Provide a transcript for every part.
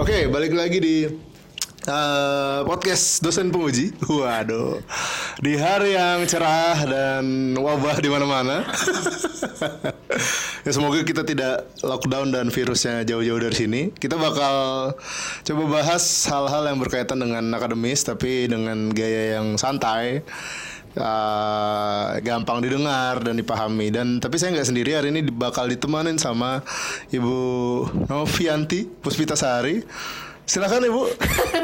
Oke, balik lagi di uh, podcast dosen penguji. Waduh, di hari yang cerah dan wabah di mana-mana. ya semoga kita tidak lockdown dan virusnya jauh-jauh dari sini. Kita bakal coba bahas hal-hal yang berkaitan dengan akademis, tapi dengan gaya yang santai. Uh, gampang didengar dan dipahami dan tapi saya nggak sendiri hari ini bakal ditemanin sama Ibu Novianti Puspita Sari silakan Ibu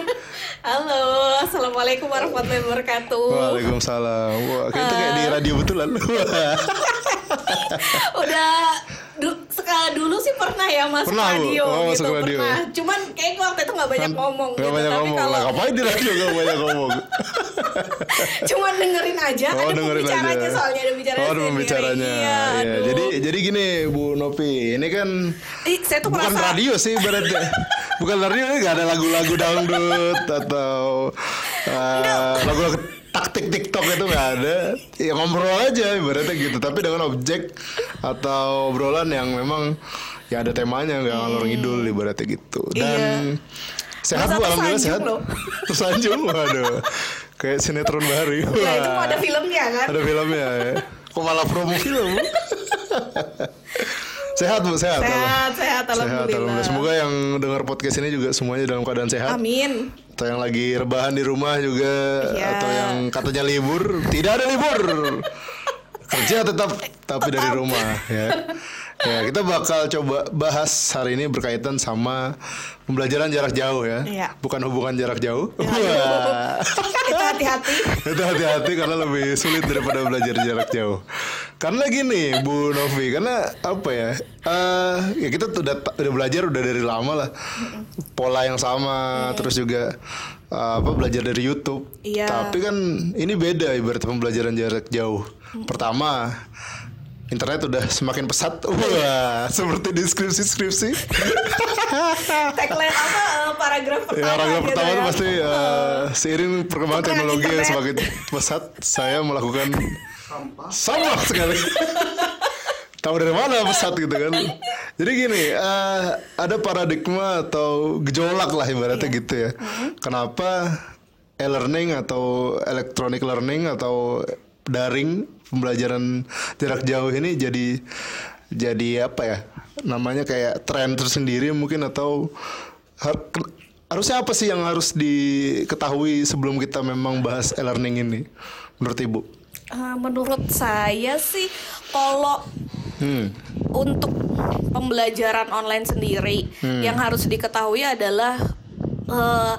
Halo, assalamualaikum warahmatullahi wabarakatuh. Waalaikumsalam. Wah, kayak itu kayak di radio betulan. Udah du sekali dulu sih pernah ya masuk Pernah, radio Oh, gitu masuk radio. pernah. Cuman kayaknya waktu itu nggak banyak ngomong Gak gitu. banyak Tapi ngomong. kalau ngapain di radio gak banyak ngomong? cuman dengerin aja, Oh, ada dengerin pembicaranya aja. soalnya ada bicaranya Oh, ada pembicaranya. Iya, aduh. Jadi jadi gini Bu Nopi, ini kan Ih, saya tuh bukan merasa radio sih ibaratnya. bukan radio gak ada lagu-lagu dangdut atau uh, lagu-lagu taktik TikTok itu nggak ada. Ya ngobrol aja ibaratnya gitu. Tapi dengan objek atau obrolan yang memang ya ada temanya nggak ngalor ngidul ibaratnya gitu. Dan sehat Masa bu, alhamdulillah sehat. tersanjung loh. Tersanjung, waduh. Kayak sinetron baru. Ya itu Wah. ada filmnya kan. Ada filmnya ya. Kok malah promo film? sehat bu, sehat. Sehat, sehat, alhamdulillah. Semoga yang dengar podcast ini juga semuanya dalam keadaan sehat. Amin. Atau yang lagi rebahan di rumah juga, Iya. atau yang katanya libur, tidak ada libur. Kerja tetap tapi dari rumah ya. Ya, kita bakal coba bahas hari ini berkaitan sama pembelajaran jarak jauh ya. Iya. Bukan hubungan jarak jauh. Ya, Wah. itu hati-hati. itu hati-hati karena lebih sulit daripada belajar jarak jauh. Karena gini, Bu Novi, karena apa ya? eh ya kita udah, udah belajar udah dari lama lah, pola yang sama, terus juga eh, apa belajar dari YouTube. Iya. Tapi kan ini beda ibarat pembelajaran jarak jauh. Pertama. Internet udah semakin pesat, wah seperti di skripsi-skripsi. Tagline apa eh, paragraf pertama Ya, paragraf gitu pertama ya. itu pasti eh, seiring perkembangan Perkembangan teknologi yang semakin pesat, saya melakukan sampah sekali. Tahu dari mana pesat gitu kan? Jadi gini, eh, ada paradigma atau gejolak lah ibaratnya Iya. gitu ya. Mm-hmm. Kenapa e-learning atau electronic learning atau daring pembelajaran jarak jauh ini jadi jadi apa ya? Namanya kayak tren tersendiri mungkin atau har- harusnya apa sih yang harus diketahui sebelum kita memang bahas e-learning ini menurut Ibu? Eh, menurut saya sih kalau Hmm. untuk pembelajaran online sendiri Hmm. yang harus diketahui adalah eh,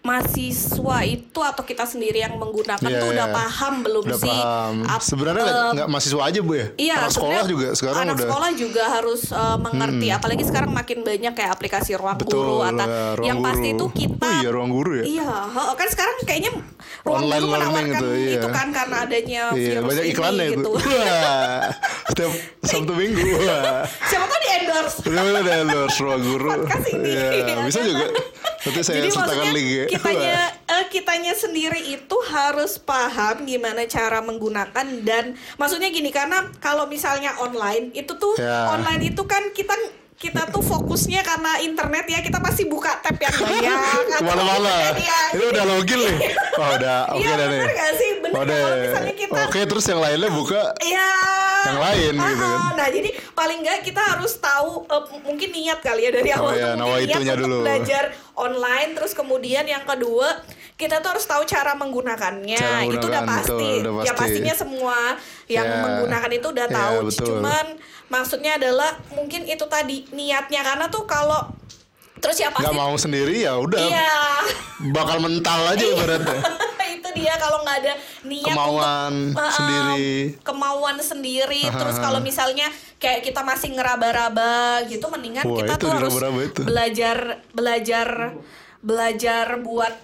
mahasiswa itu atau kita sendiri yang menggunakan Iya, tuh udah iya. paham belum Udah sih? paham. Ap- Sebenarnya eh, nggak mahasiswa aja bu ya? Iya, Anak sekolah juga sekarang anak udah. Hmm. sekolah juga harus uh, mengerti, apalagi sekarang makin banyak kayak aplikasi ruang Betul, guru atau ya, Ruang yang pasti Guru. itu kita. Oh iya, Ruang Guru ya? Iya, kan sekarang kayaknya ruang Online guru menawarkan itu, iya. itu kan karena adanya Iya, virus banyak ini iklannya itu. gitu. Wah, setiap Sabtu Minggu. Wah. Siapa tahu di endorse. Udah udah endorse ruang guru. Podcast ini, Iya, ya bisa juga. Nanti saya Jadi sertakan link ya. Kitanya eh, kitanya sendiri itu harus paham gimana cara menggunakan dan maksudnya gini karena kalau misalnya online itu tuh Ya. online itu kan kita kita tuh fokusnya karena internet ya kita pasti buka tab yang banyak Ke mana-mana. ya. Ini udah login nih. Oh udah, oke dah nih. bener gak sih? Bener Oh. Kalau misalnya kita- Oke, terus yang lainnya buka. Iya. Yang lain gitu kan. Ah, Nah, jadi paling nggak kita harus tahu m- mungkin niat kali ya dari Oh awal iya, tuh nawa mungkin niat untuk dulu. belajar online terus kemudian yang kedua kita tuh harus tahu cara menggunakannya. Cara itu udah pasti. betul, udah Ya pasti. pastinya semua yang Ya. menggunakan itu udah Ya, tahu. betul. Cuman maksudnya adalah mungkin itu tadi niatnya karena tuh kalau terus ya pasti Gak mau sendiri ya udah. Iya. Bakal mental aja ibaratnya. itu dia kalau nggak ada niat Kemauan untuk, uh, sendiri. kemauan sendiri Aha. terus kalau misalnya kayak kita masih ngeraba-raba gitu mendingan Wah, kita tuh harus itu. belajar belajar belajar buat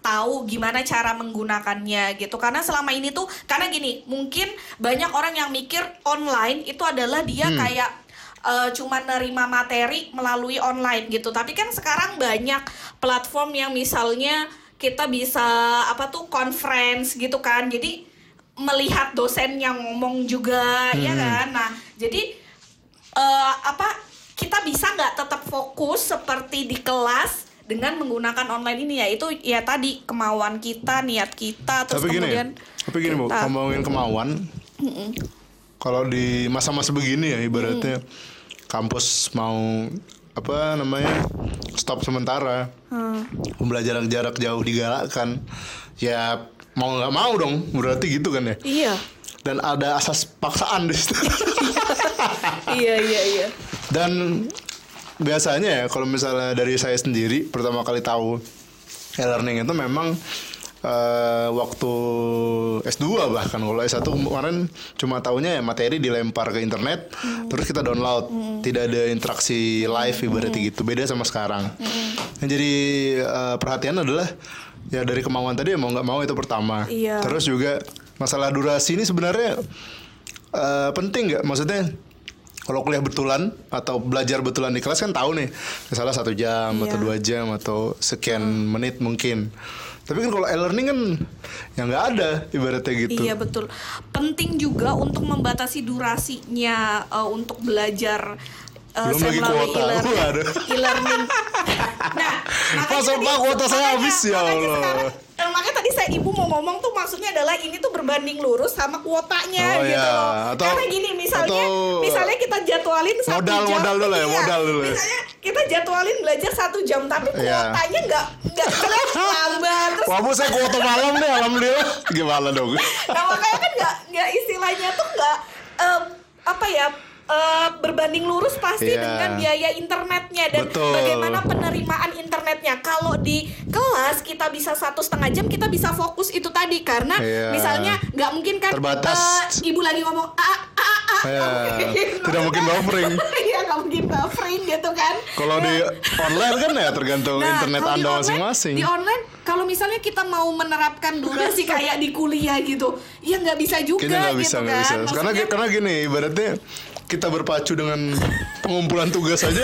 tahu gimana cara menggunakannya gitu karena selama ini tuh karena gini mungkin banyak orang yang mikir online itu adalah dia Hmm. kayak eh, cuma nerima materi melalui online gitu tapi kan sekarang banyak platform yang misalnya kita bisa apa tuh conference gitu kan. Jadi melihat dosen yang ngomong juga ya Hmm. kan. Nah jadi eh, apa kita bisa nggak tetap fokus seperti di kelas dengan menggunakan online ini? Ya itu ya tadi kemauan kita niat kita. Terus tapi gini, kemudian tapi gini bu, ngomongin kemauan. Kalau di masa-masa begini ya ibaratnya kampus mau apa namanya stop sementara, pembelajaran jarak jauh digalakkan, ya mau nggak mau dong, berarti gitu kan ya. iya. Dan ada asas paksaan di situ. iya iya iya. Dan biasanya ya kalau misalnya dari saya sendiri pertama kali tahu e-learning itu memang eh, waktu S2 bahkan. Kalau S1 kemarin cuma tahunya ya materi dilempar ke internet terus kita download. Tidak ada interaksi live ibaratnya gitu. Beda sama sekarang. Yang jadi eh, perhatian adalah ya dari kemauan tadi ya mau nggak mau itu pertama. Iya. terus juga masalah durasi ini sebenarnya eh, penting nggak? Maksudnya kalau kuliah betulan atau belajar betulan di kelas kan tahu nih misalnya satu jam Iya. atau dua jam atau sekian menit mungkin tapi kan kalau e-learning kan ya nggak ada ibaratnya gitu Iya betul. Penting juga untuk membatasi durasinya eh, untuk belajar eh, Belum lagi kuota. e-learning. E-learning. nah, Masa, Pak, kuota saya habis, ya Allah. sekarang- eh, makanya tadi saya ibu mau ngomong tuh maksudnya adalah ini tuh berbanding lurus sama kuotanya Oh, gitu iya. loh. Atau- Karena gini misalnya atau- misalnya kita jadwalin satu Modal- jam. modal dulu ya, iya, modal dulu ya. Misalnya kita jadwalin belajar satu jam tapi Iya. kuotanya nggak nggak jelas lambat terus Wah bu saya kuota malam deh alhamdulillah gimana dong nah makanya kan nggak nggak istilahnya tuh nggak em, apa ya eh, berbanding lurus pasti Iya. dengan biaya internetnya dan Betul. bagaimana penerimaan internetnya kalau di kelas kita bisa satu setengah jam kita bisa fokus itu tadi karena Iya. misalnya nggak mungkin kan Terbatas. eh, ibu lagi ngomong ah ah ah Iya. mungkin. Tidak mungkin buffering. iya nggak mungkin buffering gitu kan kalau di online kan ya tergantung Nah, internet anda masing-masing Di online, kalau misalnya kita mau menerapkan durasi kayak di kuliah gitu, ya nggak bisa juga Kayaknya nggak bisa gitu kan. bisa karena karena gini ibaratnya kita berpacu dengan pengumpulan tugas aja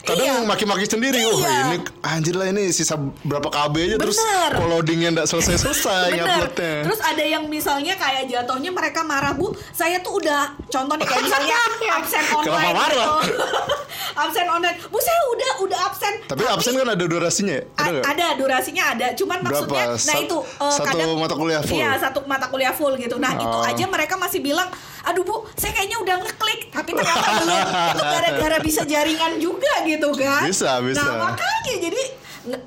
kadang Iya. maki-maki sendiri oh Iya. ini anjir lah ini sisa berapa KB aja terus Bener. kalau loadingnya nggak selesai selesai Bener. nguploadnya Terus ada yang misalnya kayak jatuhnya mereka marah bu, saya tuh udah contoh nih kayak misalnya absen online. Kenapa marah? gitu. absen online, bu saya udah udah absen. tapi absen kan ada durasinya ya? ada ada durasinya ada, cuman Berapa? maksudnya, nah itu eh, satu kadang mata kuliah full? Iya satu mata kuliah full gitu. Nah itu Oh. aja mereka masih bilang, aduh bu, saya kayaknya udah ngeklik, tapi ternyata belum. Itu gara-gara bisa jaringan juga gitu kan? Bisa, bisa. Nah makanya jadi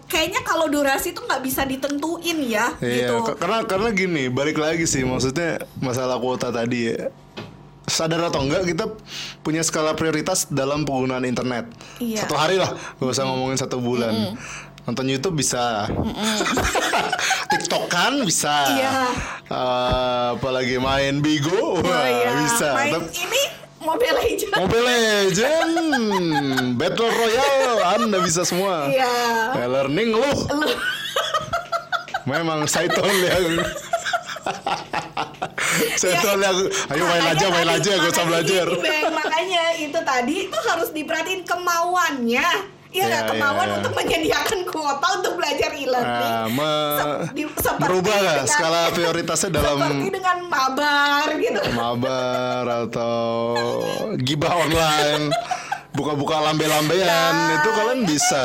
kayaknya kalau durasi tuh nggak bisa ditentuin ya, Iya, gitu. karena karena gini, balik lagi sih maksudnya masalah kuota tadi ya. Sadar atau enggak kita punya skala prioritas dalam penggunaan internet. Iya. Satu hari lah, gak usah ngomongin satu bulan. Nonton YouTube bisa. TikTok kan bisa. Iya. Eh, apalagi main Bigo, Oh, iya. bisa. Main Tapi- ini Mobile Legends. Mobile Legend, Battle Royale, Anda bisa semua. Iya. E-learning lu. Lu- Memang Saitol yang Saitol yang Ayo main aja, main tadi- aja, gak usah belajar makanya itu tadi itu harus diperhatiin kemauannya. Iya Iya, kemauan iya. untuk menyediakan kuota untuk belajar e-learning. Nah, me- nggak dengan- skala prioritasnya dalam seperti dengan mabar gitu. mabar atau gibah online buka-buka lambe-lambean Nah. itu kalian bisa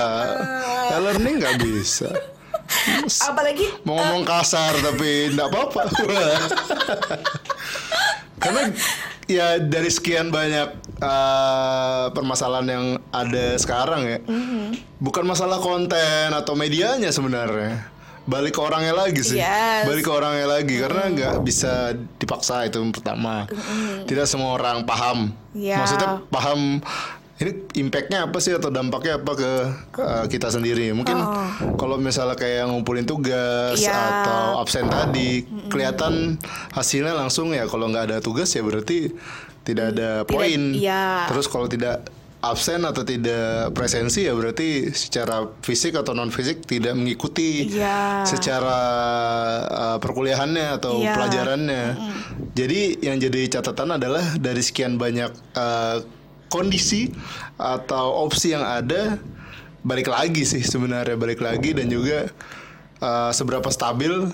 e-learning nggak bisa Apalagi mau ngomong kasar tapi nggak apa-apa karena ya dari sekian banyak eh, permasalahan yang ada sekarang ya. Bukan masalah konten atau medianya sebenarnya. Balik ke orangnya lagi sih. Yes. balik ke orangnya lagi karena nggak bisa dipaksa itu yang pertama. Tidak semua orang paham. Ya. maksudnya paham ini impactnya apa sih atau dampaknya apa ke uh, kita sendiri mungkin kalau misalnya kayak ngumpulin tugas Iya. atau absen tadi kelihatan hasilnya langsung ya kalau nggak ada tugas ya berarti tidak ada poin iya. terus kalau tidak absen atau tidak presensi ya berarti secara fisik atau non fisik tidak mengikuti Iya. secara uh, perkuliahannya atau Iya. pelajarannya jadi yang jadi catatan adalah dari sekian banyak uh, kondisi atau opsi yang ada balik lagi sih sebenarnya balik lagi dan juga uh, seberapa stabil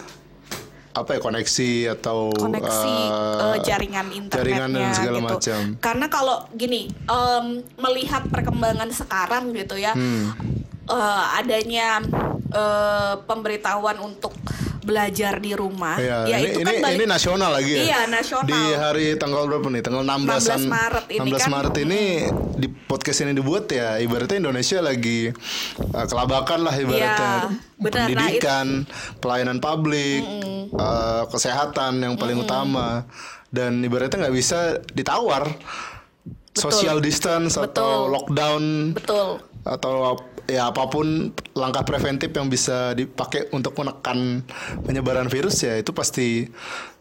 apa ya koneksi atau koneksi eh, jaringan internetnya jaringan dan segala gitu. macam. Karena kalau gini em, melihat perkembangan sekarang gitu ya, Hmm. eh, adanya eh, pemberitahuan untuk belajar di rumah, Iya, ya ini itu kan ini, balik ini nasional lagi ya. Iya, nasional. Di hari tanggal berapa nih? Tanggal 16 16 Maret ini 16 kan. Maret ini di podcast ini dibuat ya ibaratnya Indonesia lagi uh, kelabakan lah ibaratnya. Iya, benar. Nah, Pendidikan, pelayanan publik, uh, kesehatan yang paling utama dan ibaratnya nggak bisa ditawar. Social distance atau Betul. lockdown betul. atau ya apa pun langkah preventif yang bisa dipakai untuk menekan penyebaran virus ya itu pasti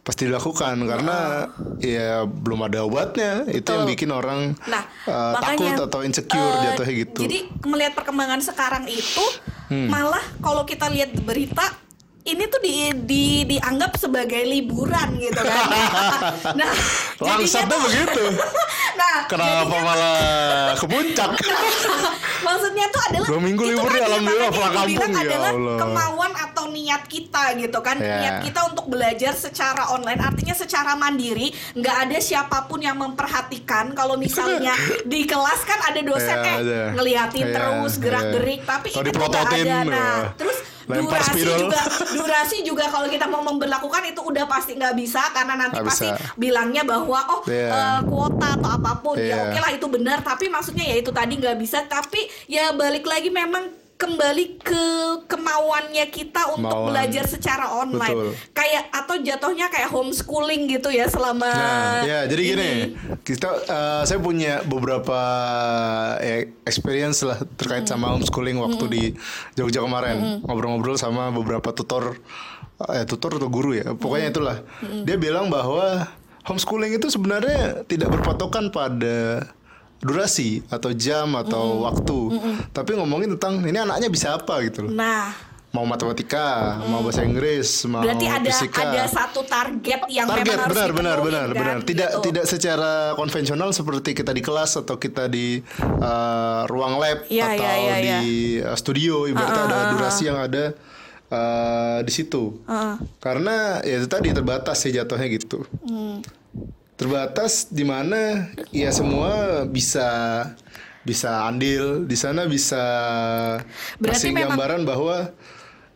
pasti dilakukan karena ya belum ada obatnya itu yang bikin orang Nah, uh, makanya takut atau insecure eh, jatuhnya gitu. Jadi melihat perkembangan sekarang itu Hmm. malah kalau kita lihat berita ini tuh di, di dianggap sebagai liburan gitu kan. nah, Langsatnya begitu. nah, Kenapa malah ke puncak? maksudnya tuh adalah Dua minggu itu libur tadi ya, alhamdulillah, makanya pulang kampung, ya adalah Allah. kemauan atau niat kita gitu kan Ya. niat kita untuk belajar secara online artinya secara mandiri nggak ada siapa pun yang memperhatikan kalau misalnya di kelas kan ada dosen Ya, eh ngeliatin Ya, terus gerak ya. gerik tapi nggak dipelototin, ada nah ya. terus Lempar durasi spidol. juga durasi juga kalau kita mau memberlakukan itu udah pasti nggak bisa karena nanti Nggak pasti bisa. bilangnya bahwa oh Iya. eh, kuota atau apa pun ya Iya. oke lah itu benar tapi maksudnya ya itu tadi nggak bisa tapi ya balik lagi memang kembali ke kemauannya kita untuk belajar secara online. Betul. kayak atau jatuhnya kayak homeschooling gitu ya selama Nah, ya jadi gini, ini. kita eh, saya punya beberapa ya, experience lah terkait sama homeschooling waktu di Jogja kemarin. Ngobrol-ngobrol sama beberapa tutor, eh tutor atau guru ya, pokoknya itulah. Dia bilang bahwa homeschooling itu sebenarnya tidak berpatokan pada durasi atau jam atau waktu, tapi ngomongin tentang ini anaknya bisa apa gitu loh. nah. Mau matematika, mau bahasa Inggris, mau berarti ada fisika. ada satu target yang target memang harus benar benar benar kan, benar. Tidak gitu. tidak secara konvensional seperti kita di kelas atau kita di uh, ruang lab Iya, atau iya, iya, di uh, studio. Ibaratnya ada durasi yang ada uh, di situ. Heeh. karena ya itu tadi terbatas sih jatuhnya gitu. Hmm. Terbatas di mana ya semua bisa bisa andil di sana bisa Berarti kasih memang- gambaran bahwa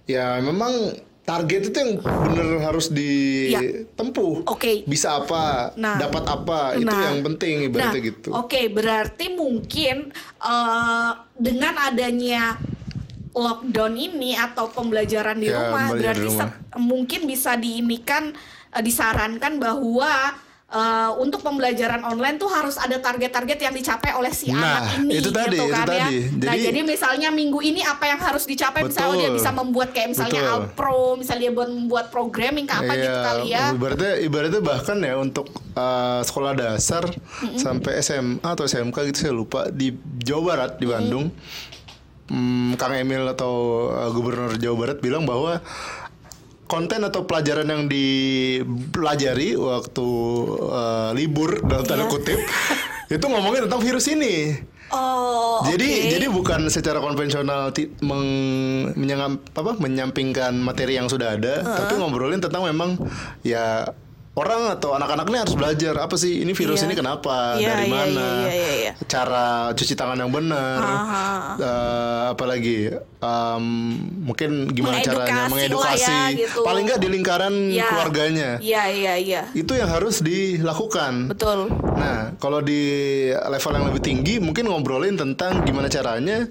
ya memang target itu yang bener harus ditempuh. Oke. Bisa apa, Nah. dapat apa, itu Nah. yang penting ibaratnya Nah, gitu. Oke, berarti mungkin eh, dengan adanya lockdown ini atau pembelajaran di Ya, rumah, berarti di rumah. mungkin bisa diinikan eh, disarankan bahwa eh, untuk pembelajaran online tuh harus ada target-target yang dicapai oleh si Nah, anak ini itu tadi, gitu itu kan ya. tadi. nah, Jadi- jadi misalnya minggu ini apa yang harus dicapai misalnya Betul. dia bisa membuat kayak misalnya Betul. Alpro, misalnya dia buat membuat programming ke apa gitu Iya, kali ya. Ibaratnya, ibaratnya bahkan ya untuk uh, sekolah dasar sampai SMA atau SMK gitu saya lupa di Jawa Barat di Bandung, hmm, Kang Emil atau uh, Gubernur Jawa Barat bilang bahwa konten atau pelajaran yang dipelajari waktu uh, libur dalam tanda Iya. kutip itu ngomongin tentang virus ini. Oh, Jadi oke. jadi bukan secara konvensional meng- apa menyampingkan materi yang sudah ada, tapi ngobrolin tentang memang ya orang atau anak-anak ini harus belajar apa sih ini virus Iya. ini kenapa Iya, dari iya, mana iya, iya, iya, iya. cara cuci tangan yang benar eh, apalagi em, mungkin gimana caranya Mengedukasi mengedukasi lah ya, gitu. paling nggak di lingkaran Ya. keluarganya Iya, iya, iya. itu yang harus dilakukan Betul. Nah, kalau di level yang lebih tinggi mungkin ngobrolin tentang gimana caranya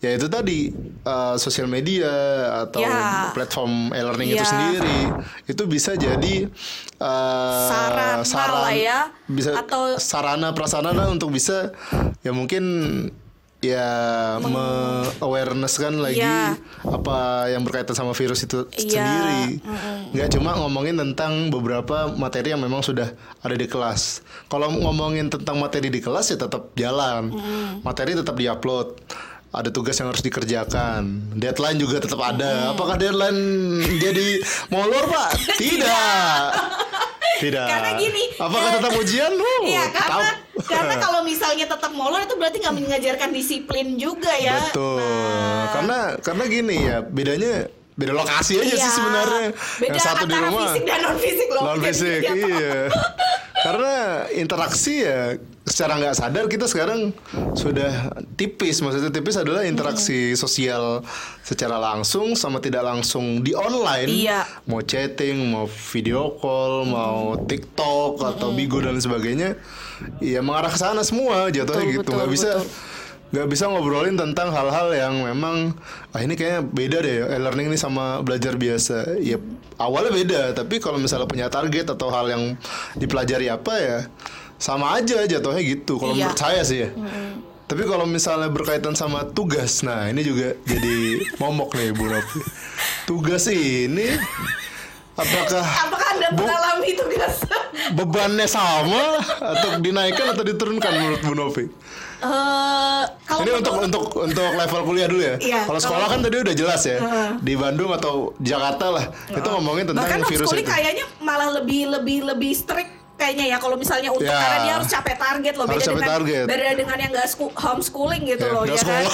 ya itu tadi uh, sosial media atau Ya. platform e-learning itu Ya. sendiri itu bisa jadi uh, Sarana lah ya, bisa atau- sarana prasarana untuk bisa ya mungkin ya me awareness kan lagi Ya. apa yang berkaitan sama virus itu Iya, sendiri nggak cuma ngomongin tentang beberapa materi yang memang sudah ada di kelas. Kalau ngomongin tentang materi di kelas ya tetap jalan, materi tetap diupload. Ada tugas yang harus dikerjakan, deadline juga tetap ada. Apakah deadline jadi molor pak? Tidak, tidak. Karena gini, Apakah eh, tetap ujian? Oh, Iya, karena tetap. karena kalau misalnya tetap molor itu berarti nggak mengajarkan disiplin juga ya. Betul. Nah, Karena karena gini ya, bedanya beda lokasi aja sih Iya. sebenarnya. Beda yang satu di rumah. fisik dan non fisik loh. non fisik iya karena interaksi ya secara nggak sadar kita sekarang sudah tipis. Maksudnya tipis adalah interaksi sosial secara langsung sama tidak langsung di online. Iya. mau chatting mau video call mau TikTok atau Bigo dan sebagainya ya mengarah ke sana semua jatuhnya Betul, gitu. Nggak bisa nggak bisa ngobrolin tentang hal-hal yang memang ah ini kayaknya beda deh e-learning ini sama belajar biasa. Ya awalnya beda tapi kalau misalnya punya target atau hal yang dipelajari apa ya sama aja jatuhnya gitu kalau Iya. menurut saya sih ya tapi kalau misalnya berkaitan sama tugas nah ini juga jadi momok nih Bu Novi tugas ini apakah Apakah Anda mengalami tugas? bebannya sama atau dinaikkan atau diturunkan menurut Bu Novi? Eh, kalau Ini untuk untuk untuk level kuliah dulu ya. Iya, kalau sekolah kalau- kan tadi udah jelas ya. Di Bandung atau Jakarta lah. Itu ngomongin tentang bahkan virus itu. kayaknya malah lebih lebih lebih strict kayaknya ya kalau misalnya untuk Ya. karena dia harus capai target loh Harus beda dengan target. beda dengan yang sku- homeschooling gitu Ya, loh ya kan sekolah.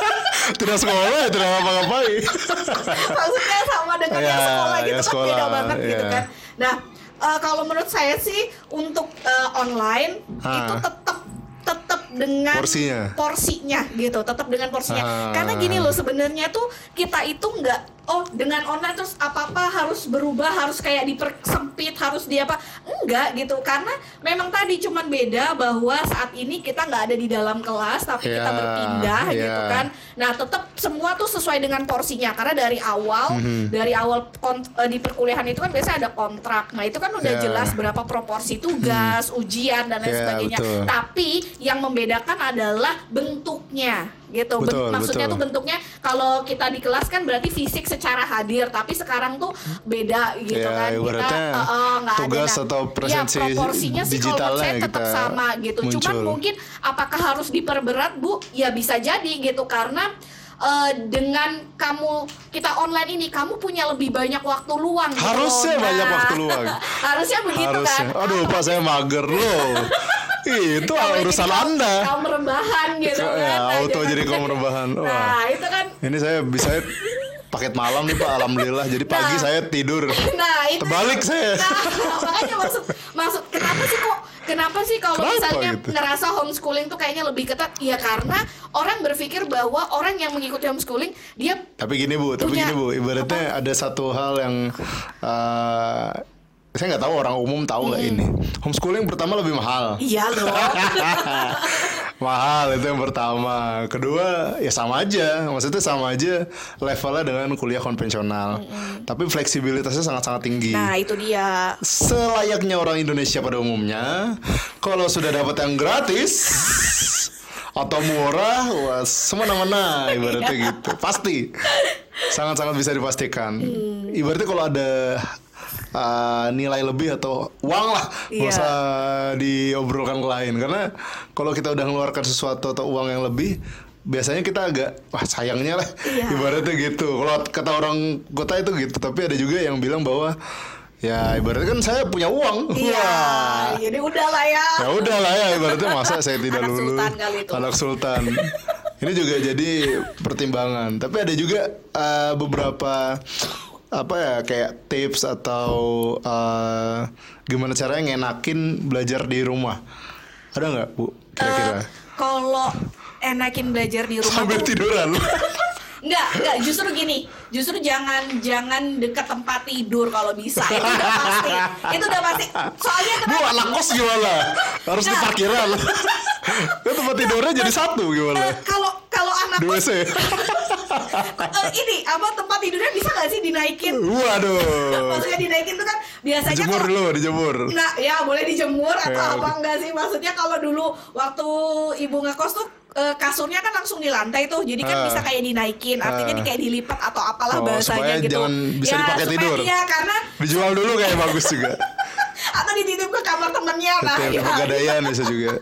tidak sekolah ya tidak ngapa-ngapain. maksudnya sama dengan yang Ya, sekolah gitu yang kan sekolah, beda banget gitu ya. kan nah eh, kalau menurut saya sih untuk eh, online Ah. itu tetap tetap dengan Porsinya. porsinya gitu tetap dengan porsinya Ah. karena gini loh sebenarnya tuh kita itu nggak oh dengan online terus apa apa harus berubah harus kayak dipersempit harus di apa enggak gitu karena memang tadi cuman beda bahwa saat ini kita nggak ada di dalam kelas tapi kita Ya, berpindah ya. gitu kan Nah, tetap semua tuh sesuai dengan porsinya karena dari awal Mhm. dari awal eh, di perkuliahan itu kan biasanya ada kontrak. Nah, itu kan udah Ya. jelas berapa proporsi tugas, ujian dan lain Ya, sebagainya. betul. Tapi yang membedakan adalah bentuknya gitu. Betul, maksudnya betul. tuh bentuknya kalau kita di kelas kan berarti fisik secara hadir, tapi sekarang tuh beda gitu Ya, kan. eh, eh, nggak ada. tugas Nah, atau presensi ya, proporsinya sih kalau saya tetap kita sama gitu. Cuman muncul. mungkin apakah harus diperberat bu ya bisa jadi gitu karena eh, dengan kamu kita online ini kamu punya lebih banyak waktu luang gitu Harusnya loh. banyak waktu luang. harusnya begitu Harusnya. kan Aduh, Pak saya mager loh. Itu Kamu jadi urusan Anda. kaum rebahan gitu Ya, kan Nah, auto jangan- jadi kaum rebahan. Wah. nah itu kan Ini saya bisa paket malam nih Pak, alhamdulillah. Jadi pagi Nah. saya tidur. nah itu Terbalik saya. nah makanya maksud maksud kenapa sih kok kenapa sih kalau Kenapa misalnya gitu? ngerasa homeschooling tuh kayaknya lebih ketat ya karena orang berpikir bahwa orang yang mengikuti homeschooling dia Tapi gini Bu, tapi gini Bu, ibaratnya ada satu hal yang eh, saya nggak tahu orang umum tahu nggak ini. Homeschooling pertama lebih mahal. iya loh mahal itu yang pertama. Kedua ya sama aja, maksudnya sama aja levelnya dengan kuliah konvensional. Tapi fleksibilitasnya sangat-sangat tinggi. nah itu dia Selayaknya orang Indonesia pada umumnya, kalau sudah dapat yang gratis atau murah, wah semena-mena ibaratnya gitu. Pasti sangat-sangat bisa dipastikan. Hmm. Ibaratnya kalau ada uh, nilai lebih atau uang lah, nggak Iya. usah diobrolkan ke lain. Karena kalau kita udah mengeluarkan sesuatu atau uang yang lebih, biasanya kita agak wah sayangnya lah Iya. ibaratnya gitu. Kalau kata orang kota itu gitu, tapi ada juga yang bilang bahwa ya ibaratnya kan saya punya uang. iya Wah. jadi udah lah ya Ya udah lah ya ibaratnya masa saya tidak Anak lulus. sultan kali itu. Anak sultan. Ini juga jadi pertimbangan. Tapi ada juga eh, beberapa apa ya kayak tips atau eh, gimana caranya ngenakin belajar di rumah. Ada nggak bu? Kira-kira Eh, kalau enakin belajar di rumah sambil tuh tiduran. Enggak, enggak, justru gini. Justru jangan jangan dekat tempat tidur kalau bisa. Itu udah pasti. Itu udah pasti. Soalnya bu kenapa? anak kos gimana? Harus di parkiran. Kan tempat tidurnya jadi satu gimana? kalau kalau anak kos Eh, ini apa tempat tidurnya bisa nggak sih dinaikin? Waduh. Maksudnya dinaikin tuh kan biasanya Dijemur dulu, dijemur. Nah, ya boleh dijemur atau Ya, apa enggak sih? Maksudnya kalau dulu waktu ibu ngekos tuh eh, kasurnya kan langsung di lantai tuh, jadi kan Ah. bisa kayak dinaikin, artinya Ah. di kayak dilipat atau apalah Oh, bahasanya supaya gitu. jangan bisa dipakai supaya- tidur. Iya, karena Dijual dulu kayak bagus juga. atau dititip ke kamar temennya. Betul, ya. pegadaian bisa juga.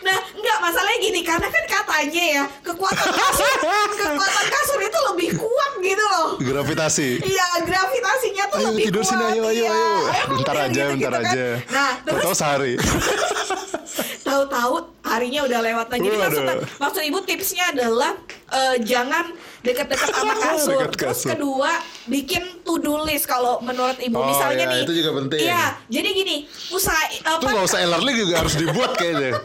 Nah, enggak masalahnya gini karena kan katanya ya kekuatan kasur, kekuatan kasur itu lebih kuat gitu loh. Gravitasi. Iya, gravitasinya tuh Ayo lebih tidur kuat. sini ayo ayo iya. ayo. Ayo, Bentar aja, gitu, bentar gitu kan. aja. Nah, terus sehari. tahu-tahu harinya udah lewat. Nah, jadi maksud maksud ibu tipsnya adalah eh, jangan deket-deket sama kasur. Deket Terus kasur. kedua bikin to do list kalau menurut ibu. Oh, Misalnya iya, nih. itu juga penting. Iya, jadi gini, usaha apa? Nggak usah elderly juga harus dibuat kayaknya.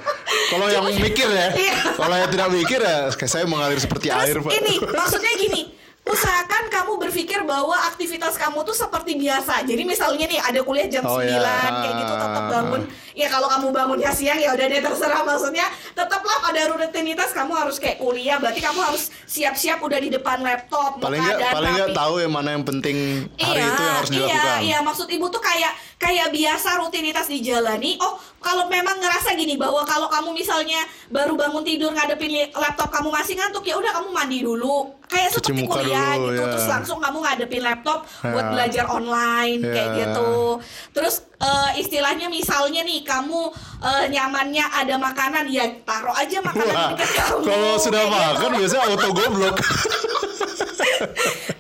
Kalau yang mikir ya, Iya. kalau yang tidak mikir ya, kayak saya mengalir seperti Terus air pak. ini maksudnya gini usahakan kamu berpikir bahwa aktivitas kamu tuh seperti biasa jadi misalnya nih ada kuliah jam Oh, 9 iya. kayak gitu tetap bangun ya kalau kamu bangunnya siang ya udah deh terserah maksudnya tetaplah pada rutinitas kamu harus kayak kuliah berarti kamu harus siap-siap udah di depan laptop paling nggak dan paling nggak tahu yang mana yang penting hari iya, itu yang harus iya, dilakukan. Iya, maksud ibu tuh kayak kayak biasa rutinitas dijalani. Oh, kalau memang ngerasa gini bahwa kalau kamu misalnya baru bangun tidur ngadepin laptop kamu masih ngantuk ya udah kamu mandi dulu. Kayak seperti kuliah dulu, gitu. ya. Terus langsung kamu ngadepin laptop buat Ya. belajar online kayak Ya. gitu. Terus eh, istilahnya misalnya nih kamu eh, nyamannya ada makanan ya taruh aja makanan Wah, di dekat kamu. kalau sudah gitu. makan biasanya auto goblok.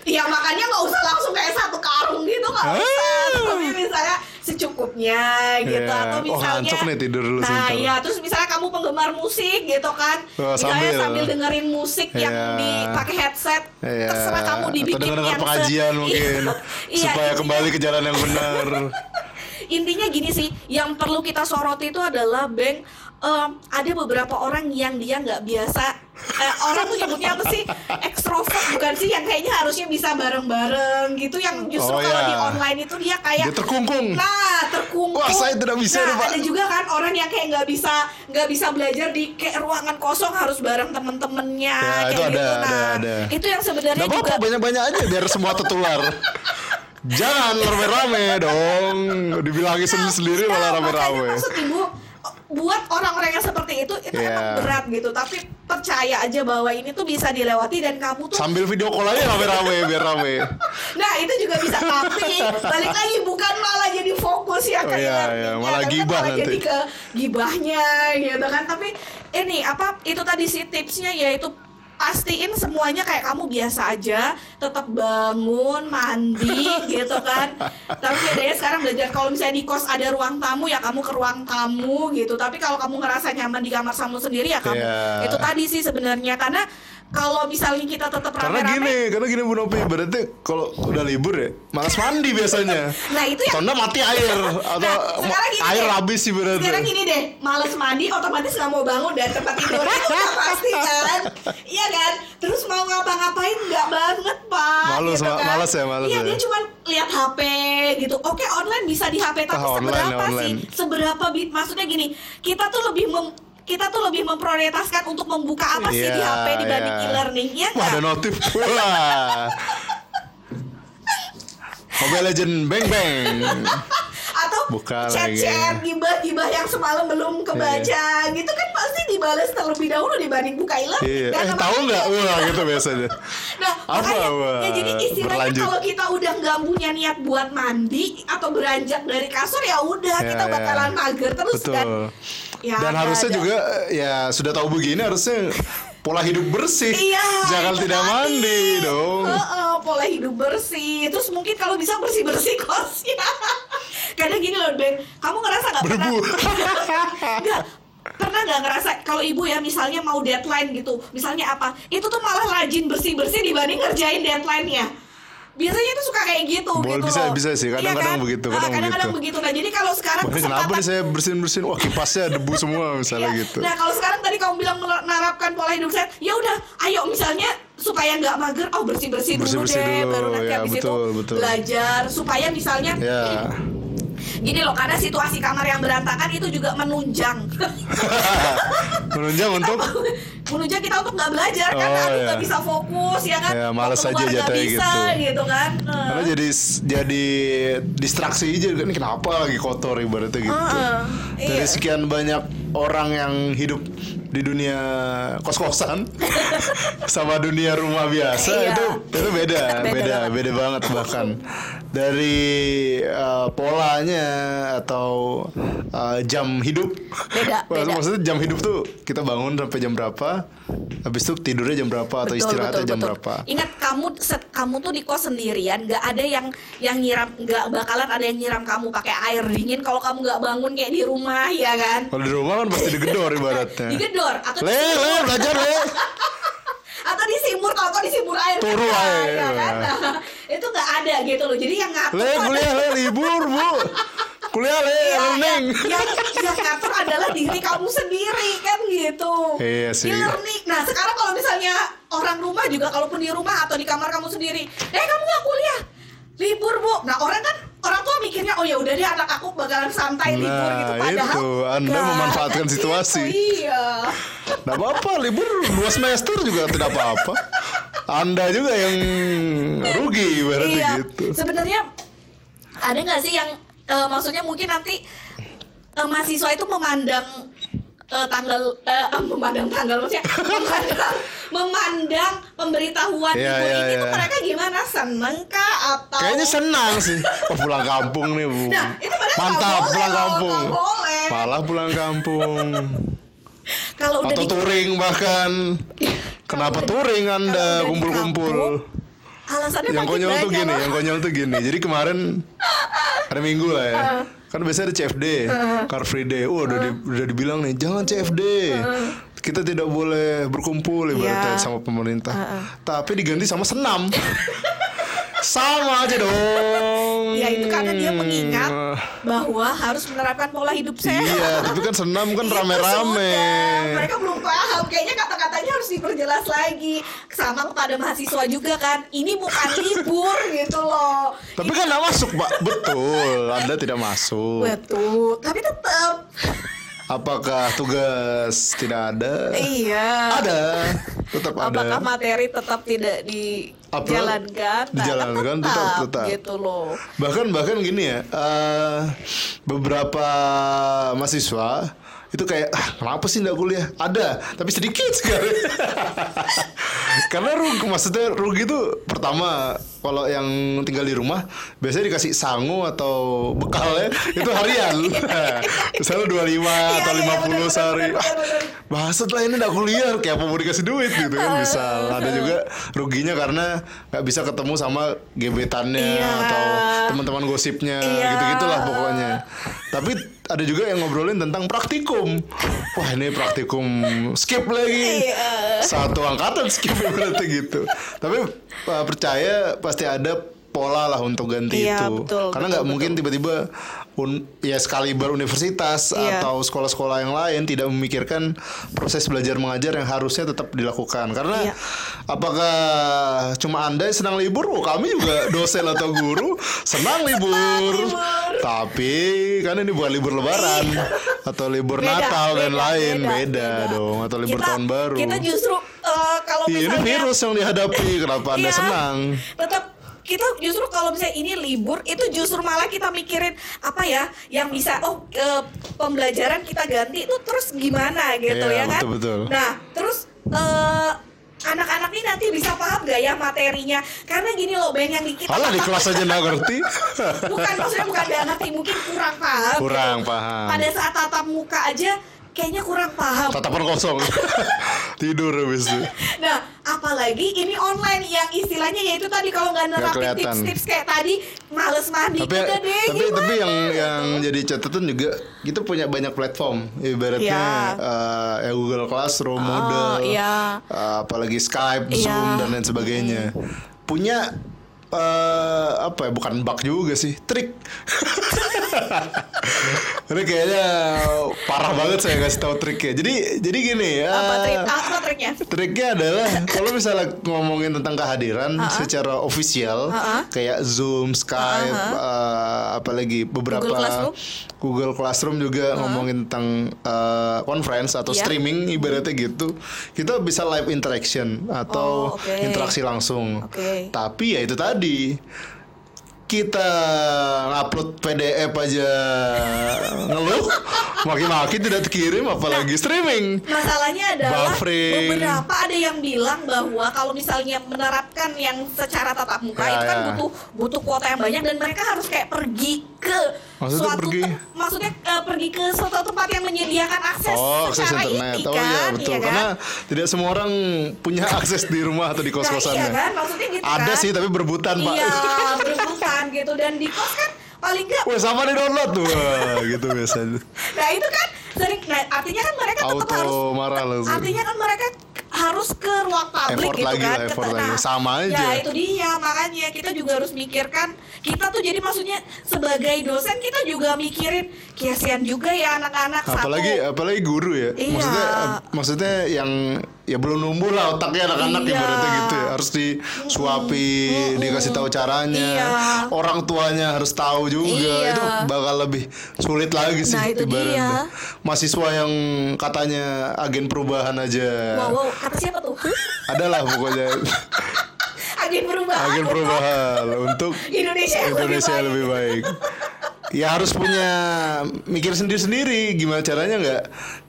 Ya makanya nggak usah langsung kayak satu karung gitu nggak usah. Ah. Tapi misalnya secukupnya gitu Iya. atau Oh, misalnya ngantuk nih, tidur dulu Nah, sebentar. iya terus misalnya kamu penggemar musik gitu kan. Oh, misalnya sambil. sambil dengerin musik yang Iya. dipakai headset. Iya. Terserah kamu dibikin Atau dengar yang se- pengajian mungkin Iya, supaya intinya- kembali ke jalan yang benar. intinya gini sih yang perlu kita soroti itu adalah Bang em, ada beberapa orang yang dia nggak biasa eh, orang tuh nyebutnya apa sih ekstrovert bukan sih yang kayaknya harusnya bisa bareng-bareng gitu yang justru Oh, kalau iya. di online itu dia kayak Dia terkungkung. nah terkungkung Wah, saya tidak bisa nah, ada juga kan orang yang kayak nggak bisa nggak bisa belajar di kayak ruangan kosong harus bareng temen-temennya Ya, kayak itu ada, gitu ada, nah ada. itu yang sebenarnya juga banyak-banyak aja biar semua tertular. Jangan rame-rame dong. Dibilangin Nah, malah makanya rame-rame. maksud ibu buat orang-orang yang seperti itu itu Iya. emang berat gitu tapi percaya aja bahwa ini tuh bisa dilewati dan kamu tuh Sambil video call aja rame-rame biar rame. nah itu juga bisa tapi balik lagi bukan malah jadi fokus ya Oh, kayak iya, learningnya, iya, malah tapi gibah malah jadi nanti. ke gibahnya gitu kan tapi ini apa itu tadi sih tipsnya yaitu pastiin semuanya kayak kamu biasa aja tetap bangun mandi gitu kan. Tapi bedanya sekarang belajar. Kalau misalnya di kos ada ruang tamu ya kamu ke ruang tamu gitu. Tapi kalau kamu ngerasa nyaman di kamar kamu sendiri ya kamu Iya. itu tadi sih sebenarnya. Karena kalau misalnya kita tetap Karena rame-rame gini, karena gini Bu Nopi, berarti kalau udah libur ya, malas mandi biasanya. Nah, itu yang- Tanda mati air atau Nah, sekarang gini air deh. habis sih berarti. Sekarang gini deh, males mandi otomatis nggak mau bangun dari tempat tidur itu udah pasti kan, iya kan? Terus mau ngapa-ngapain nggak banget pak? Males, gitu kan? males ya, males Iya ya. dia cuma lihat HP gitu. Oke online bisa di HP tapi Ah, online, seberapa online. sih? Seberapa bi- maksudnya gini, kita tuh lebih mem kita tuh lebih memprioritaskan untuk membuka apa sih di Iya, HP dibanding iya. e-learning ya Wah, ada notif. Wah. Mobile Legend bang bang. Atau Buka chat-chat gibah-gibah yang semalam belum kebaca gitu kan pasti dibales terlebih dahulu dibanding buka e-learning Iya. kan? Eh tahu nggak? Wah gitu biasanya. Nah, Apa, makanya ya jadi istilahnya kalau kita udah nggak punya niat buat mandi atau beranjak dari kasur ya udah Ya, kita ya. bakalan mager terus Betul. dan ya Dan harusnya ada. juga ya sudah tahu begini harusnya pola hidup bersih. Iya, Jangan tidak tadi. mandi dong. Heeh, pola hidup bersih. Terus mungkin kalau bisa bersih bersih kosnya. Karena gini loh Ben, kamu ngerasa nggak pernah? Nggak, pernah nggak ngerasa kalau ibu ya misalnya mau deadline gitu, misalnya apa? Itu tuh malah rajin bersih bersih dibanding ngerjain deadline-nya. Biasanya itu suka kayak gitu Boleh, gitu bisa, loh. bisa sih. Iya Kadang-kadang kan? begitu, Ah, kadang kadang-kadang begitu. begitu. Nah, jadi kalau sekarang Wah, ini kenapa kesempatan- nih saya bersihin bersihin? Wah kipasnya debu semua misalnya Iya. gitu. Nah kalau sekarang tadi kamu bilang menerapkan pola hidup sehat, ya udah, ayo misalnya supaya nggak mager, oh bersih bersih dulu Bersih-bersih deh, dulu, baru nanti ya, habis betul, itu betul. belajar supaya misalnya Ya. gini loh karena situasi kamar yang berantakan itu juga menunjang, Menunjang untuk menunjang kita untuk nggak belajar kan, Oh, iya. nggak bisa fokus ya kan, Ya, keluar aja jatuhnya bisa gitu. gitu kan. Nah. karena jadi jadi distraksi aja kan kenapa lagi kotor ibaratnya gitu. Heeh, Dari iya. sekian banyak orang yang hidup di dunia kos-kosan sama dunia rumah biasa Iya. itu itu beda, Beda beda, banget. beda banget bahkan dari uh, polanya atau uh, jam hidup. Beda, beda. Maksudnya jam hidup tuh kita bangun sampai jam berapa, habis itu tidurnya jam berapa atau istirahatnya jam berapa. Ingat kamu set, kamu tuh di kos sendirian, nggak ada yang yang nyiram, nggak bakalan ada yang nyiram kamu pakai air dingin kalau kamu nggak bangun kayak di rumah ya kan? Kalau di rumah kan pasti digedor ibaratnya. Digedor atau Le, le, belajar le. atau disimur kalau disimur air Turu nggak, air. ya kan? Nah, itu nggak ada gitu loh jadi yang ngatur Le kuliah le libur bu. Kuliah le Iya, learning. yang, yang ngatur adalah diri kamu sendiri kan gitu. Iya sih. E-learning. Nah sekarang kalau misalnya orang rumah juga, kalaupun di rumah atau di kamar kamu sendiri, eh kamu nggak kuliah, libur bu. Nah orang kan orang tua mikirnya, oh ya udah deh anak aku bakalan santai libur Nah, gitu. Padahal itu. Anda nggak, memanfaatkan kan gitu, situasi. iya. Nggak apa-apa libur dua semester juga tidak apa-apa. Anda juga yang rugi berarti iya. gitu. Sebenarnya ada nggak sih yang eh, maksudnya mungkin nanti eh, mahasiswa itu memandang eh, tanggal eh, memandang tanggal maksudnya memandang memandang pemberitahuan Iya, libur iya, ini tuh iya. mereka gimana seneng kah atau Kayaknya senang sih. Oh, pulang kampung nih bu. Nah, itu Mantap boleh pulang kampung. boleh. Malah pulang kampung. kalau udah Atau di touring bahkan. Kenapa touring Anda udah kumpul-kumpul? Alasannya Yang konyol tuh gini, loh. yang konyol tuh gini. Jadi kemarin hari Minggu lah ya. Kan biasanya ada CFD, Car Free Day. Oh, udah, di- udah dibilang nih, jangan CFD. Kita tidak boleh berkumpul ibaratnya Iya. sama pemerintah. Tapi diganti sama senam. sama aja dong. Ya itu karena dia mengingat bahwa harus menerapkan pola hidup sehat. Iya, tapi kan senam kan Itu rame-rame. Mereka belum paham. Kayaknya kata-katanya harus diperjelas lagi. Sama kepada mahasiswa juga kan. Ini bukan libur gitu loh. Tapi kan nggak masuk, Pak. Betul, Anda tidak masuk. Betul. Tapi tetap. Apakah tugas tidak ada? Iya. Ada, tetap Apakah ada. materi tetap tidak dijalankan? Nah, Dijalankan, kan tetap, tetap. Gitu loh. Bahkan bahkan gini ya, eh, beberapa mahasiswa itu kayak ah, kenapa sih nggak kuliah? Ada, tapi sedikit sekali. Karena rugi, maksudnya rugi itu pertama kalau yang tinggal di rumah biasanya dikasih sangu atau bekalnya itu harian. Misalnya 25 atau Iya, iya, 50 benar, sehari. Bahasa lah ini nggak kuliah, kayak apa mau dikasih duit gitu kan misal. Ada juga ruginya karena nggak bisa ketemu sama gebetannya Iya. atau teman-teman gosipnya Iya. gitu-gitulah pokoknya. Tapi ada juga yang ngobrolin tentang praktikum. Wah ini praktikum skip lagi. Satu angkatan skip berarti gitu. Tapi percaya pasti ada pola lah untuk ganti Iya, itu. betul, Karena nggak mungkin tiba-tiba un, ya sekaliber universitas Iya. atau sekolah-sekolah yang lain tidak memikirkan proses belajar mengajar yang harusnya tetap dilakukan. Karena Iya. apakah cuma anda yang senang libur? Oh, kami juga dosen atau guru senang libur. libur. Tapi kan ini bukan libur lebaran atau libur Beda, Natal dan beda, lain beda, beda, beda. dong atau libur Kita- tahun baru. Kita justru eh, kalau Iya, ini misalnya virus yang dihadapi. Kenapa anda Iya. senang? Tetap kita justru kalau misalnya ini libur itu justru malah kita mikirin apa ya yang bisa oh eh, pembelajaran kita ganti itu terus gimana gitu Iya, ya kan. betul-betul. Nah terus eh, anak-anak ini nanti bisa paham gak ya materinya karena gini loh Ben yang di kita Alah di kelas aja nggak ngerti. bukan maksudnya bukan gak ngerti mungkin kurang paham Kurang gitu. paham. pada saat tatap muka aja kayaknya kurang paham Tatapan kosong. Tidur habis itu. Nah, apalagi ini online yang istilahnya yaitu tadi kalau nggak nerapin tips-tips kayak tadi males mandi tapi udah deh tapi gimana? tapi yang yang jadi catatan juga kita punya banyak platform ibaratnya ya Google Classroom, Oh, Moodle, iya. eh, apalagi Skype, Iya. Zoom dan lain sebagainya. Punya eh, apa ya bukan bug juga sih, trik. Ini kayaknya parah banget saya kasih tahu triknya. Jadi jadi gini ya. apa trik apa triknya? Triknya adalah kalau misalnya ngomongin tentang kehadiran secara ofisial Ha-ha. kayak Zoom, Skype, eh, apalagi beberapa Google Classroom. Google Classroom juga ngomongin tentang eh, conference atau Iya. streaming ibaratnya gitu. Kita bisa live interaction atau Oh, oke. interaksi langsung. Oke. Tapi ya itu tadi kita upload PDF aja ngeluh maki-maki tidak dikirim apalagi streaming Masalahnya adalah Buffering. beberapa ada yang bilang bahwa kalau misalnya menerapkan yang secara tatap muka Ya, itu kan ya. butuh butuh kuota yang banyak dan mereka harus kayak pergi ke Maksudnya suatu pergi? maksudnya eh, pergi ke suatu tempat yang menyediakan akses Oh, akses internet. ini oh kan, iya betul. iya kan? Karena tidak semua orang punya akses di rumah atau di Nah, iya kos-kosannya. kan? Maksudnya gitu Ada kan? sih tapi berebutan, Pak. Iya, berebutan gitu dan di kos kan paling enggak. Wah, sama di download tuh. Gitu biasanya. Nah, itu kan sering nah, artinya kan mereka tetap Auto harus marah langsung. Artinya kan mereka harus ke ruang publik Effort gitu lagi kan lah, effort Kita- lagi. Sama aja. ya itu dia makanya kita juga harus mikirkan kita tuh jadi maksudnya sebagai dosen kita juga mikirin kasihan juga ya anak-anak apalagi satu apalagi guru ya Iya. maksudnya maksudnya yang ya belum numbuh lah otaknya anak-anak Iya. ibaratnya gitu ya. Harus disuapi dikasih tahu caranya. Iya. orang tuanya harus tahu juga. Iya. itu bakal lebih sulit lagi sih Nah, itu ibaratnya. dia. mahasiswa yang katanya agen perubahan aja. Wow, wow. Kata siapa tuh? Adalah pokoknya. Agen perubahan. Agen perubahan. Untuk Indonesia yang Indonesia yang lebih baik. Ya harus punya mikir sendiri-sendiri gimana caranya nggak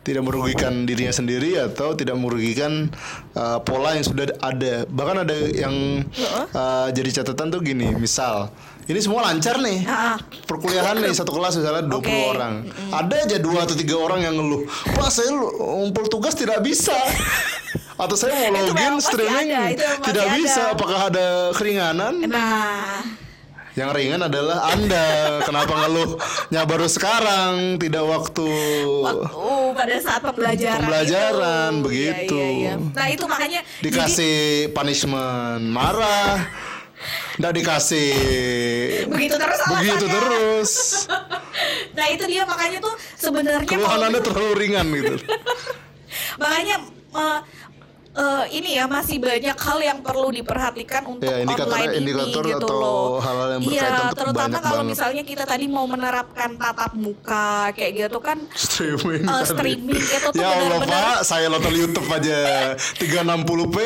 tidak merugikan dirinya sendiri atau tidak merugikan uh, pola yang sudah ada. Bahkan ada yang uh, jadi catatan tuh gini, misal ini semua lancar nih. Ah. Perkuliahan nih satu kelas misalnya 20 Oke. orang. Ada aja dua atau tiga orang yang ngeluh. Wah, saya ngumpul tugas tidak bisa. Atau saya mau login streaming ada, tidak pasti bisa. ada. Apakah ada keringanan? nah Yang ringan adalah Anda. Kenapa ngeluhnya baru sekarang, tidak waktu waktu pada saat pembelajaran Pembelajaran, itu. begitu. Iya, iya, iya. Nah itu makanya jadi dikasih punishment, marah. Nggak dikasih begitu terus begitu alasannya. terus. Nah itu dia makanya tuh sebenarnya Keluhan Anda terlalu ringan gitu. makanya eh, eh, ini ya masih banyak hal yang perlu diperhatikan untuk Ya, indikator- online indikator ini gitu atau loh. hal-hal yang Iya, tuh terutama kalau banget. misalnya kita tadi mau menerapkan tatap muka kayak gitu kan Streaming. Eh, tadi. streaming itu tuh Ya Allah benar-benar- Pak, saya nonton YouTube aja 360p.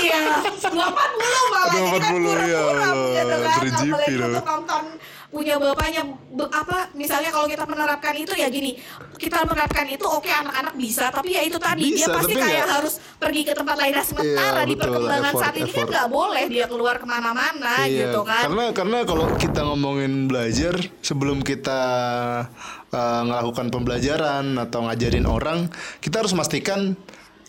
iya 240 malah Aduh, jadi kan 40, ya Allah, gitu kan 3GP apalagi loh. untuk nonton punya bapaknya be- apa misalnya kalau kita menerapkan itu ya gini kita menerapkan itu oke anak-anak bisa tapi ya itu tadi dia Bisa, pasti tapi kayak nggak- harus pergi ke tempat lain nah sementara Iya, di perkembangan effort, saat ini kan effort. nggak boleh dia keluar ke mana-mana Iya, gitu kan Karena karena kalau kita ngomongin belajar sebelum kita uh, melakukan pembelajaran atau ngajarin orang, kita harus memastikan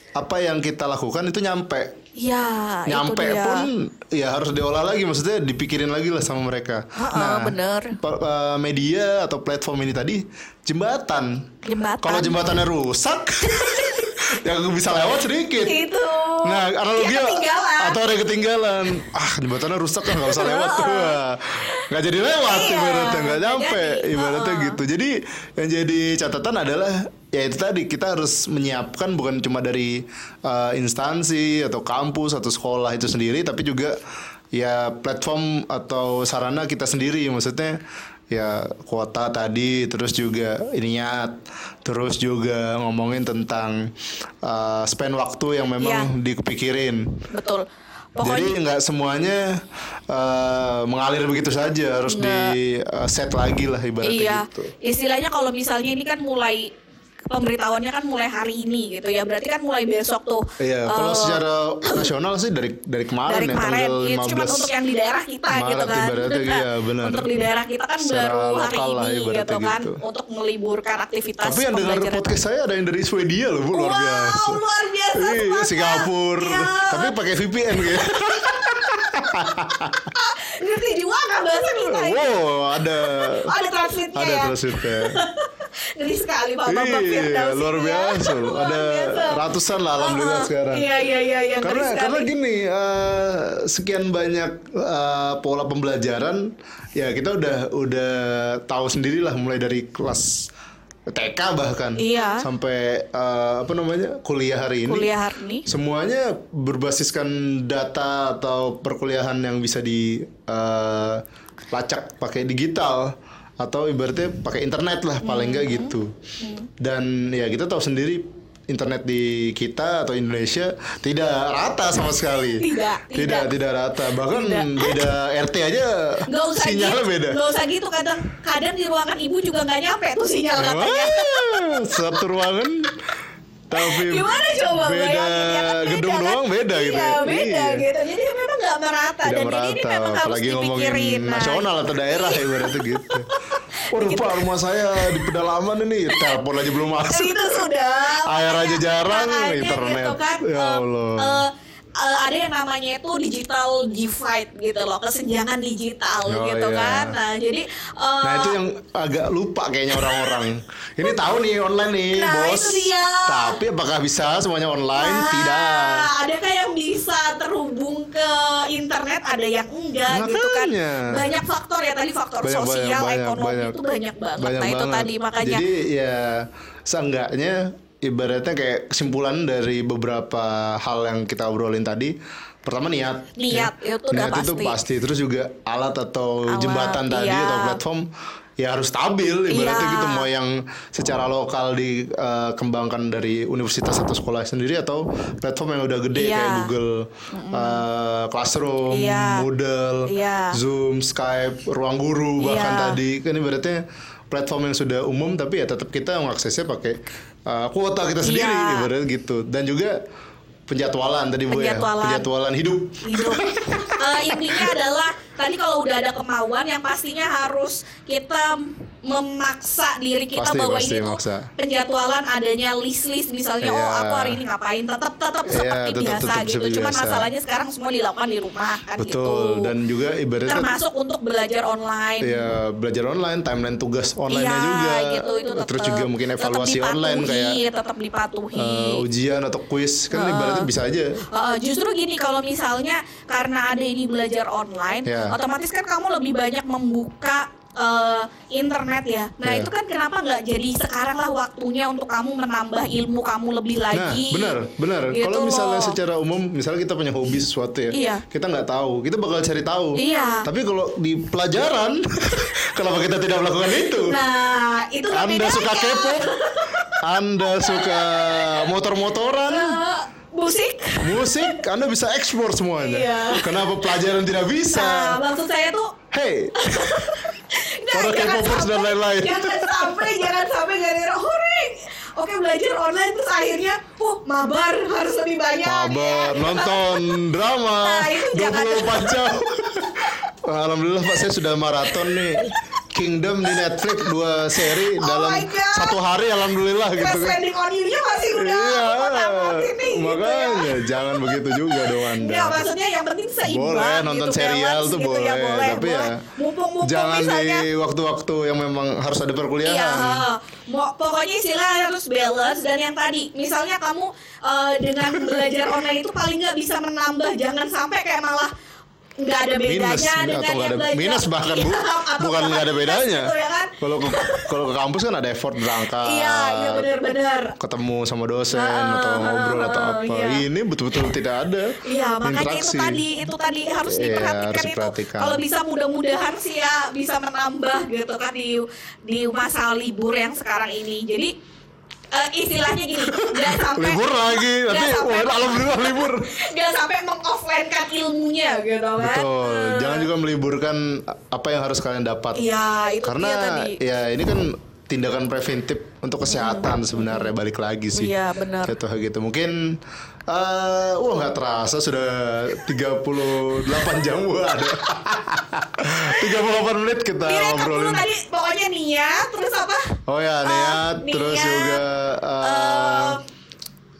apa yang kita lakukan itu nyampe. Ya nyampe itu dia. pun ya harus diolah lagi maksudnya dipikirin lagi lah sama mereka. Ha-ha, bener. pa- uh, media atau platform ini tadi jembatan. Jembatan. Kalau jembatannya rusak yang bisa lewat sedikit. itu Nah, analogi Dia ketinggalan. atau ada ketinggalan. Ah, jembatannya rusak kan nggak usah lewat tuh. Nggak jadi lewat Iya, ibaratnya nggak nyampe jadi. ibaratnya gitu. Jadi yang jadi catatan adalah ya itu tadi. Kita harus menyiapkan bukan cuma dari uh, instansi atau kampus atau sekolah itu sendiri tapi juga ya platform atau sarana kita sendiri. Maksudnya ya kuota tadi terus juga ininya terus juga ngomongin tentang uh, spend waktu yang memang dipikirin. Betul. Jadi pokoknya nggak semuanya uh, mengalir begitu saja. Harus di uh, set lagi lah ibaratnya iya. gitu. Istilahnya kalau misalnya ini kan mulai pemberitahuannya kan mulai hari ini gitu ya berarti kan mulai besok tuh Iya, kalau eh, secara nasional sih dari dari kemarin dari ya kemarin tanggal itu cuma 15 untuk yang di daerah kita Maret gitu kan ibaratnya, iya, benar. untuk di daerah kita kan Secara baru hari ini gitu kan gitu. untuk meliburkan aktivitas Tapi yang dengar podcast saya ada yang dari Swedia loh, Bu, luar wow, biasa. luar biasa Iya. Singapura. Iya. Tapi pakai VPN kayak. ngerti juga nggak bahasa kita wow, ada Oh, ada translate-nya ada ya Ngeri sekali Pak Bambang Iya, Firdaus luar ya. biasa loh. Luar Ada biasa. ratusan lah alhamdulillah Uh-uh. sekarang. Iya iya iya iya karena sekali. karena gini eh, sekian banyak eh, pola pembelajaran ya kita udah udah tahu sendiri lah mulai dari kelas TK bahkan Iya. sampai eh, apa namanya kuliah hari ini kuliah hari ini semuanya berbasiskan data atau perkuliahan yang bisa di eh, lacak pakai digital atau ibaratnya pakai internet lah paling enggak gitu. Dan ya kita tahu sendiri internet di kita atau Indonesia tidak rata sama sekali. Tidak, tidak. Tidak. tidak rata. Bahkan Tidak. beda RT aja Gak usah sinyalnya gitu, beda. Gak usah gitu. Kadang kadang di ruangan ibu juga nggak nyampe tuh sinyal katanya. Satu ruangan tapi Gimana coba beda bayangin ya kan gedung kan? doang beda iya, gitu ya. beda Iya. gitu. Jadi memang nggak merata tidak dan merata ini, memang harus apalagi ngomongin dipikirin. Nah, nasional atau daerah ya ibaratnya gitu waduh pak rumah saya di pedalaman ini telepon aja belum masuk itu sudah Air aja jarang, internet. gitu kan, Ya eh, Allah. eh, eh, ada yang namanya itu digital divide gitu loh, kesenjangan digital Oh, gitu iya. kan. Nah, jadi eh, Nah itu yang agak lupa kayaknya orang-orang. Ini tahu nih online nih, Nah, bos. itu dia. Tapi apakah bisa semuanya online? Nah, Tidak. Adakah yang bisa terhubung ke internet? Ada yang enggak gitu kan. Makanya. Banyak faktor ya tadi faktor Banyak, sosial, banyak, ekonomi banyak. itu banyak banget. Banyak nah, itu banget. tadi makanya Jadi ya seenggaknya ibaratnya kayak kesimpulan dari beberapa hal yang kita obrolin tadi. Pertama niat. Niat, ya. itu udah Niat itu pasti. pasti. Terus juga alat atau Alat, jembatan tadi iya. atau platform ya harus stabil ibaratnya Iya. gitu mau yang secara lokal dikembangkan dari universitas atau sekolah sendiri atau platform yang udah gede Iya. kayak Google uh, Classroom, Iya. Moodle, Iya. Zoom, Skype, Ruang Guru bahkan Iya. tadi kan ibaratnya platform yang sudah umum tapi ya tetap kita mengaksesnya pakai uh, kuota kita sendiri Iya. ibaratnya gitu dan juga penjadwalan tadi bu ya Penjadwalan. hidup hidup. Eh, intinya adalah tadi kalau udah ada kemauan yang pastinya harus kita memaksa diri kita Pasti, bahwa pasti, ini tuh maksa. penjadwalan adanya list-list misalnya oh Iya. aku hari ini ngapain tetap tetap Iya, seperti tetap- biasa tetap gitu. seperti Cuman biasa. masalahnya sekarang semua dilakukan di rumah kan betul gitu. dan juga ibaratnya termasuk untuk belajar online. ya belajar online timeline tugas online-nya Iya, juga gitu itu terus tetep- juga mungkin tetep evaluasi online kayak dipatuhi, tetap dipatuhi. uh, ujian atau quiz kan ibaratnya bisa aja Uh, justru gini kalau misalnya karena ada ini belajar online, Ya. otomatis kan kamu lebih banyak membuka uh, internet ya. Nah Ya. itu kan kenapa nggak jadi sekarang lah waktunya untuk kamu menambah ilmu kamu lebih Nah, lagi. benar, benar. Gitu Kalau misalnya loh. secara umum, misalnya kita punya hobi sesuatu ya, Iya. kita nggak tahu, kita bakal cari tahu. Iya. Tapi kalau di pelajaran, kenapa kita tidak melakukan itu? Nah itu Anda bedanya. suka kepo, Anda suka motor-motoran, Uh, musik. musik, Anda bisa ekspor semuanya. Iya. Kenapa pelajaran tidak Nah bisa? maksud saya tuh Hey, Para K-popers dan lain-lain. Jangan sampai, jangan sampai gara-gara horeng. Oke belajar online terus akhirnya, oh mabar harus lebih banyak. kabar ya. nonton drama Nah, itu jangan. 24 jam. Alhamdulillah Pak saya sudah maraton nih. Kingdom di Netflix dua seri Oh dalam satu hari alhamdulillah gitu kan. landing on you-nya masih udah Iya, ngotak-ngotik nih gitu ya. makanya jangan begitu juga dong Anda. Enggak, maksudnya yang penting seimbang boleh nonton gitu, serial balance tuh gitu boleh, ya, boleh, tapi boleh. ya Mumpung-mumpung jangan misalnya di waktu-waktu yang memang harus ada perkuliahan. Iya, mau pokoknya istilah harus balance dan yang tadi misalnya kamu eh, dengan belajar online itu paling nggak bisa menambah jangan sampai kayak malah nggak ada bedanya minus dengan atau nggak yang ada belajar minus bahkan bu Iya, bukan nggak ada bedanya gitu ya kan? kalau ke kalau ke kampus kan ada effort berangkat iya iya benar-benar ketemu sama dosen Ah, atau ngobrol ah, atau apa iya. ini betul-betul tidak ada Iya, makanya itu tadi, itu tadi harus Iya, diperhatikan harus itu. Kalau bisa mudah-mudahan sih ya bisa menambah gitu kan di di masa libur yang sekarang ini. Jadi eh, istilahnya gini, nggak sampai libur lagi nanti alhamdulillah libur nggak sampai mengoffline-kan ilmunya gitu kan. betul Eh, jangan juga meliburkan apa yang harus kalian dapat Iya, itu karena dia tadi. ya ini kan tindakan preventif untuk kesehatan sebenarnya balik lagi sih Iya, benar. Jatuh gitu mungkin eh wah nggak terasa sudah 38 jam wah ada 38 menit kita dulu ngobrolin tadi pokoknya niat terus apa? oh ya Eh, niat terus niat, juga eh,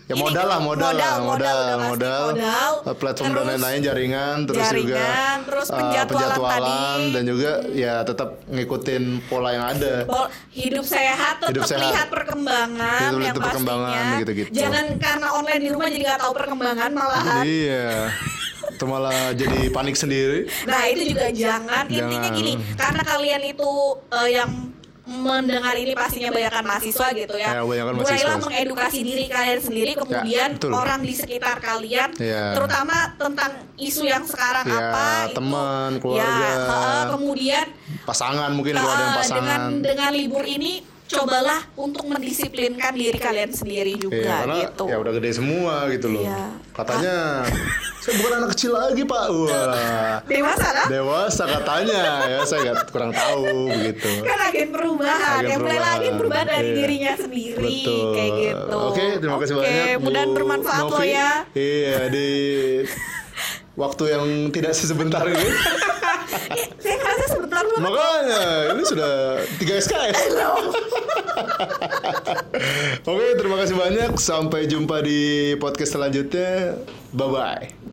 ya ini, modal lah modal, lah modal, modal modal, modal. Eh, platform dan lain-lain jaringan terus juga jaringan, terus penjadwalan penjadwalan tadi. dan juga ya tetap ngikutin pola yang ada hidup sehat tetap Hidup sehat. lihat perkembangan Hidup- yang perkembangan, pastinya gitu-gitu. jangan karena online di rumah jadi nggak tahu perkembangan malahan iya itu malah jadi panik sendiri nah itu juga jangan intinya Jangan. gini karena kalian itu eh, yang mendengar ini pastinya banyakkan mahasiswa gitu ya. Ya, Mulailah mengedukasi diri kalian sendiri, kemudian betul. orang di sekitar kalian, Ya. terutama tentang isu yang sekarang Ya, apa, teman, itu, keluarga. ya, kemudian pasangan mungkin kalau ada yang Uh, pasangan dengan dengan libur ini cobalah untuk mendisiplinkan diri kalian sendiri Iya, juga karena gitu. ya udah gede semua gitu loh. Iya. Katanya saya bukan anak kecil lagi pak. Wah, Dewasa kan? dewasa katanya ya saya nggak kurang tahu begitu. Kan agen perubahan, Agen yang mulai lagi perubahan dari Iya. dirinya sendiri Betul. kayak gitu. Oke, terima kasih Oke, banyak. Bu mudah bermanfaat Novi. loh ya. Iya di waktu yang tidak ini. Saya sebentar banget. Makanya ini sudah 3 SKS. Oke, terima kasih banyak. Sampai jumpa di podcast selanjutnya. Bye bye.